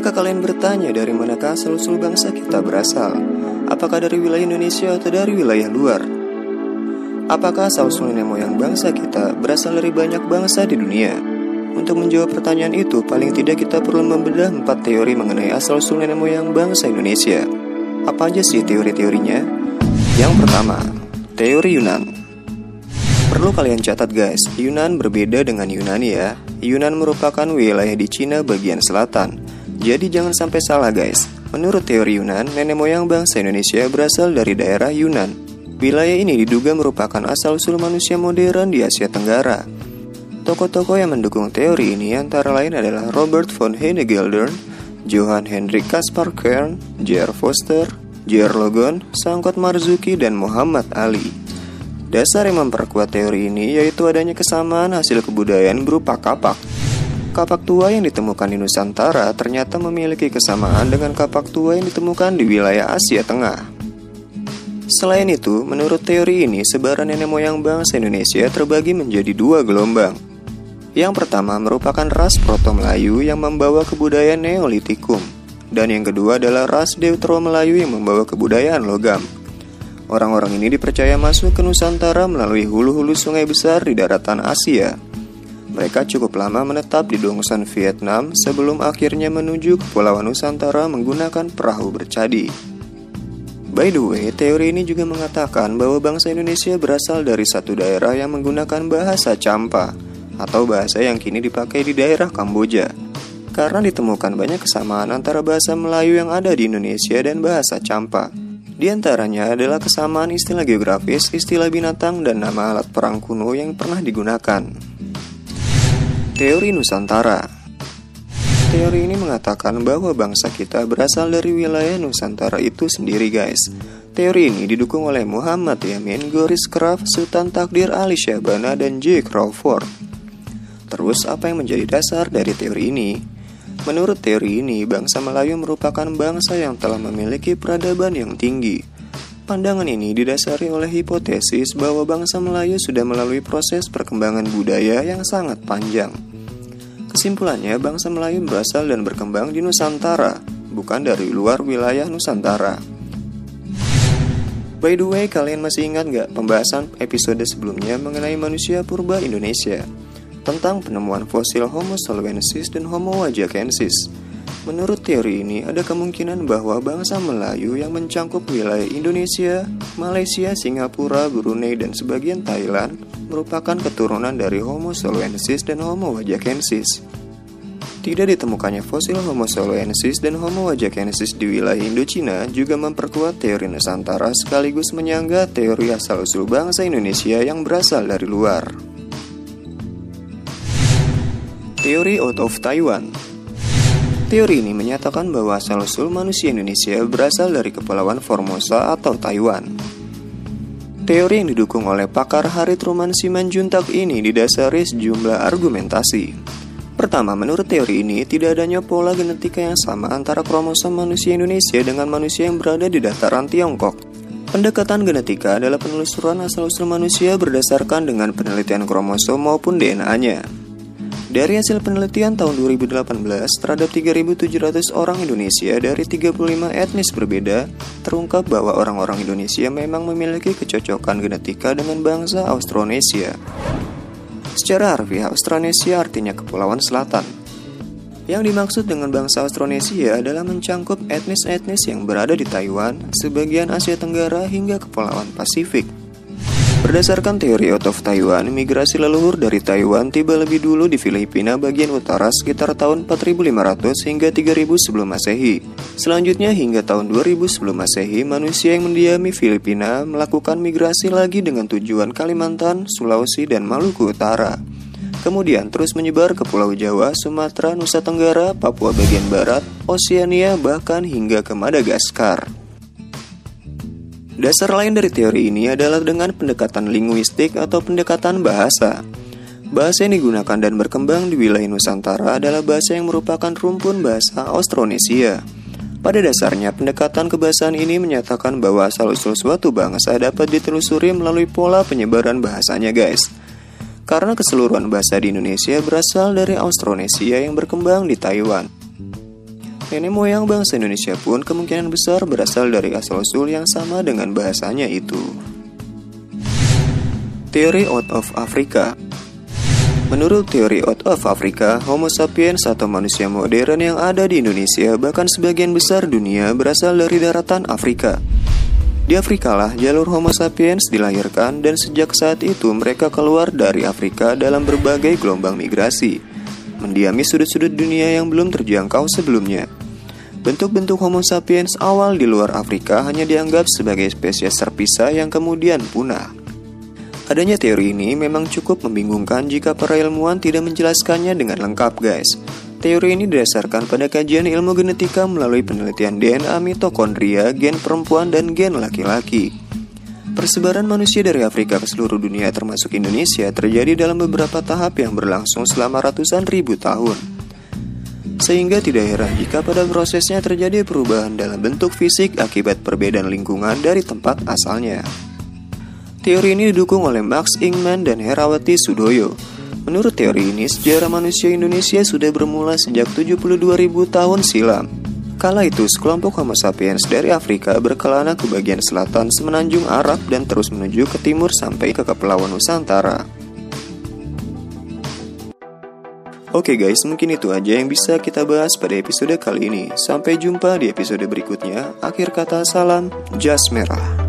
Pernahkah kalian bertanya dari manakah asal-usul bangsa kita berasal? Apakah dari wilayah Indonesia atau dari wilayah luar? Apakah asal-usul nenek moyang bangsa kita berasal dari banyak bangsa di dunia? Untuk menjawab pertanyaan itu, paling tidak kita perlu membedah empat teori mengenai asal-usul nenek moyang bangsa Indonesia. Apa aja sih teori-teorinya? Yang pertama, teori Yunan. Perlu kalian catat guys, Yunan berbeda dengan Yunani ya. Yunan merupakan wilayah di Cina bagian selatan, jadi jangan sampai salah guys. Menurut teori Yunan, nenek moyang bangsa Indonesia berasal dari daerah Yunan. Wilayah ini diduga merupakan asal-usul manusia modern di Asia Tenggara. Tokoh-tokoh yang mendukung teori ini antara lain adalah Robert von Hennegelder, Johann Hendrik Kaspar Kern, J.R. Foster, J.R. Logan, Sangkot Marzuki, dan Muhammad Ali. Dasar yang memperkuat teori ini yaitu adanya kesamaan hasil kebudayaan berupa kapak Kapak tua yang ditemukan di Nusantara ternyata memiliki kesamaan dengan kapak tua yang ditemukan di wilayah Asia Tengah. Selain itu, menurut teori ini, sebaran nenek moyang bangsa Indonesia terbagi menjadi dua gelombang. Yang pertama merupakan ras Proto Melayu yang membawa kebudayaan Neolitikum, dan yang kedua adalah ras Deutero Melayu yang membawa kebudayaan logam. Orang-orang ini dipercaya masuk ke Nusantara melalui hulu-hulu sungai besar di daratan Asia, mereka cukup lama menetap di Dongsan Vietnam sebelum akhirnya menuju ke Pulau Nusantara menggunakan perahu bercadi. By the way, teori ini juga mengatakan bahwa bangsa Indonesia berasal dari satu daerah yang menggunakan bahasa Champa atau bahasa yang kini dipakai di daerah Kamboja. Karena ditemukan banyak kesamaan antara bahasa Melayu yang ada di Indonesia dan bahasa Champa. Di antaranya adalah kesamaan istilah geografis, istilah binatang, dan nama alat perang kuno yang pernah digunakan. Teori Nusantara Teori ini mengatakan bahwa bangsa kita berasal dari wilayah Nusantara itu sendiri guys Teori ini didukung oleh Muhammad Yamin, Goris Kraft, Sultan Takdir Ali Syabana, dan J. Crawford Terus apa yang menjadi dasar dari teori ini? Menurut teori ini, bangsa Melayu merupakan bangsa yang telah memiliki peradaban yang tinggi Pandangan ini didasari oleh hipotesis bahwa bangsa Melayu sudah melalui proses perkembangan budaya yang sangat panjang. Kesimpulannya, bangsa Melayu berasal dan berkembang di Nusantara, bukan dari luar wilayah Nusantara. By the way, kalian masih ingat gak pembahasan episode sebelumnya mengenai manusia purba Indonesia? Tentang penemuan fosil Homo soloensis dan Homo wajakensis. Menurut teori ini, ada kemungkinan bahwa bangsa Melayu yang mencangkup wilayah Indonesia, Malaysia, Singapura, Brunei, dan sebagian Thailand merupakan keturunan dari Homo soloensis dan Homo wajakensis. Tidak ditemukannya fosil Homo soloensis dan Homo wajakensis di wilayah Indochina juga memperkuat teori Nusantara sekaligus menyangga teori asal-usul bangsa Indonesia yang berasal dari luar. Teori out of Taiwan Teori ini menyatakan bahwa asal-usul manusia Indonesia berasal dari Kepulauan Formosa atau Taiwan. Teori yang didukung oleh pakar Harit Truman Simanjuntak ini didasari sejumlah argumentasi. Pertama, menurut teori ini, tidak adanya pola genetika yang sama antara kromosom manusia Indonesia dengan manusia yang berada di dataran Tiongkok. Pendekatan genetika adalah penelusuran asal-usul manusia berdasarkan dengan penelitian kromosom maupun DNA-nya. Dari hasil penelitian tahun 2018 terhadap 3.700 orang Indonesia dari 35 etnis berbeda, terungkap bahwa orang-orang Indonesia memang memiliki kecocokan genetika dengan bangsa Austronesia. Secara harfiah, Austronesia artinya Kepulauan Selatan. Yang dimaksud dengan bangsa Austronesia adalah mencangkup etnis-etnis yang berada di Taiwan, sebagian Asia Tenggara hingga Kepulauan Pasifik. Berdasarkan teori out of Taiwan, migrasi leluhur dari Taiwan tiba lebih dulu di Filipina bagian utara sekitar tahun 4500 hingga 3000 sebelum Masehi. Selanjutnya hingga tahun 2000 sebelum Masehi, manusia yang mendiami Filipina melakukan migrasi lagi dengan tujuan Kalimantan, Sulawesi, dan Maluku Utara. Kemudian terus menyebar ke Pulau Jawa, Sumatera, Nusa Tenggara, Papua bagian barat, Oseania, bahkan hingga ke Madagaskar. Dasar lain dari teori ini adalah dengan pendekatan linguistik atau pendekatan bahasa. Bahasa yang digunakan dan berkembang di wilayah Nusantara adalah bahasa yang merupakan rumpun bahasa Austronesia. Pada dasarnya, pendekatan kebahasaan ini menyatakan bahwa asal-usul suatu bangsa dapat ditelusuri melalui pola penyebaran bahasanya, guys. Karena keseluruhan bahasa di Indonesia berasal dari Austronesia yang berkembang di Taiwan. Nenek moyang bangsa Indonesia pun kemungkinan besar berasal dari asal-usul yang sama dengan bahasanya itu. Teori Out of Africa Menurut teori Out of Africa, Homo sapiens atau manusia modern yang ada di Indonesia bahkan sebagian besar dunia berasal dari daratan Afrika. Di Afrika lah jalur Homo sapiens dilahirkan dan sejak saat itu mereka keluar dari Afrika dalam berbagai gelombang migrasi, mendiami sudut-sudut dunia yang belum terjangkau sebelumnya. Bentuk-bentuk Homo sapiens awal di luar Afrika hanya dianggap sebagai spesies terpisah yang kemudian punah. Adanya teori ini memang cukup membingungkan jika para ilmuwan tidak menjelaskannya dengan lengkap, guys. Teori ini didasarkan pada kajian ilmu genetika melalui penelitian DNA mitokondria, gen perempuan, dan gen laki-laki. Persebaran manusia dari Afrika ke seluruh dunia termasuk Indonesia terjadi dalam beberapa tahap yang berlangsung selama ratusan ribu tahun. Sehingga tidak heran jika pada prosesnya terjadi perubahan dalam bentuk fisik akibat perbedaan lingkungan dari tempat asalnya. Teori ini didukung oleh Max Ingman dan Herawati Sudoyo, Menurut teori ini, sejarah manusia Indonesia sudah bermula sejak 72.000 tahun silam. Kala itu, sekelompok Homo sapiens dari Afrika berkelana ke bagian selatan semenanjung Arab dan terus menuju ke timur sampai ke Kepulauan Nusantara. Oke guys, mungkin itu aja yang bisa kita bahas pada episode kali ini. Sampai jumpa di episode berikutnya. Akhir kata salam, jas merah.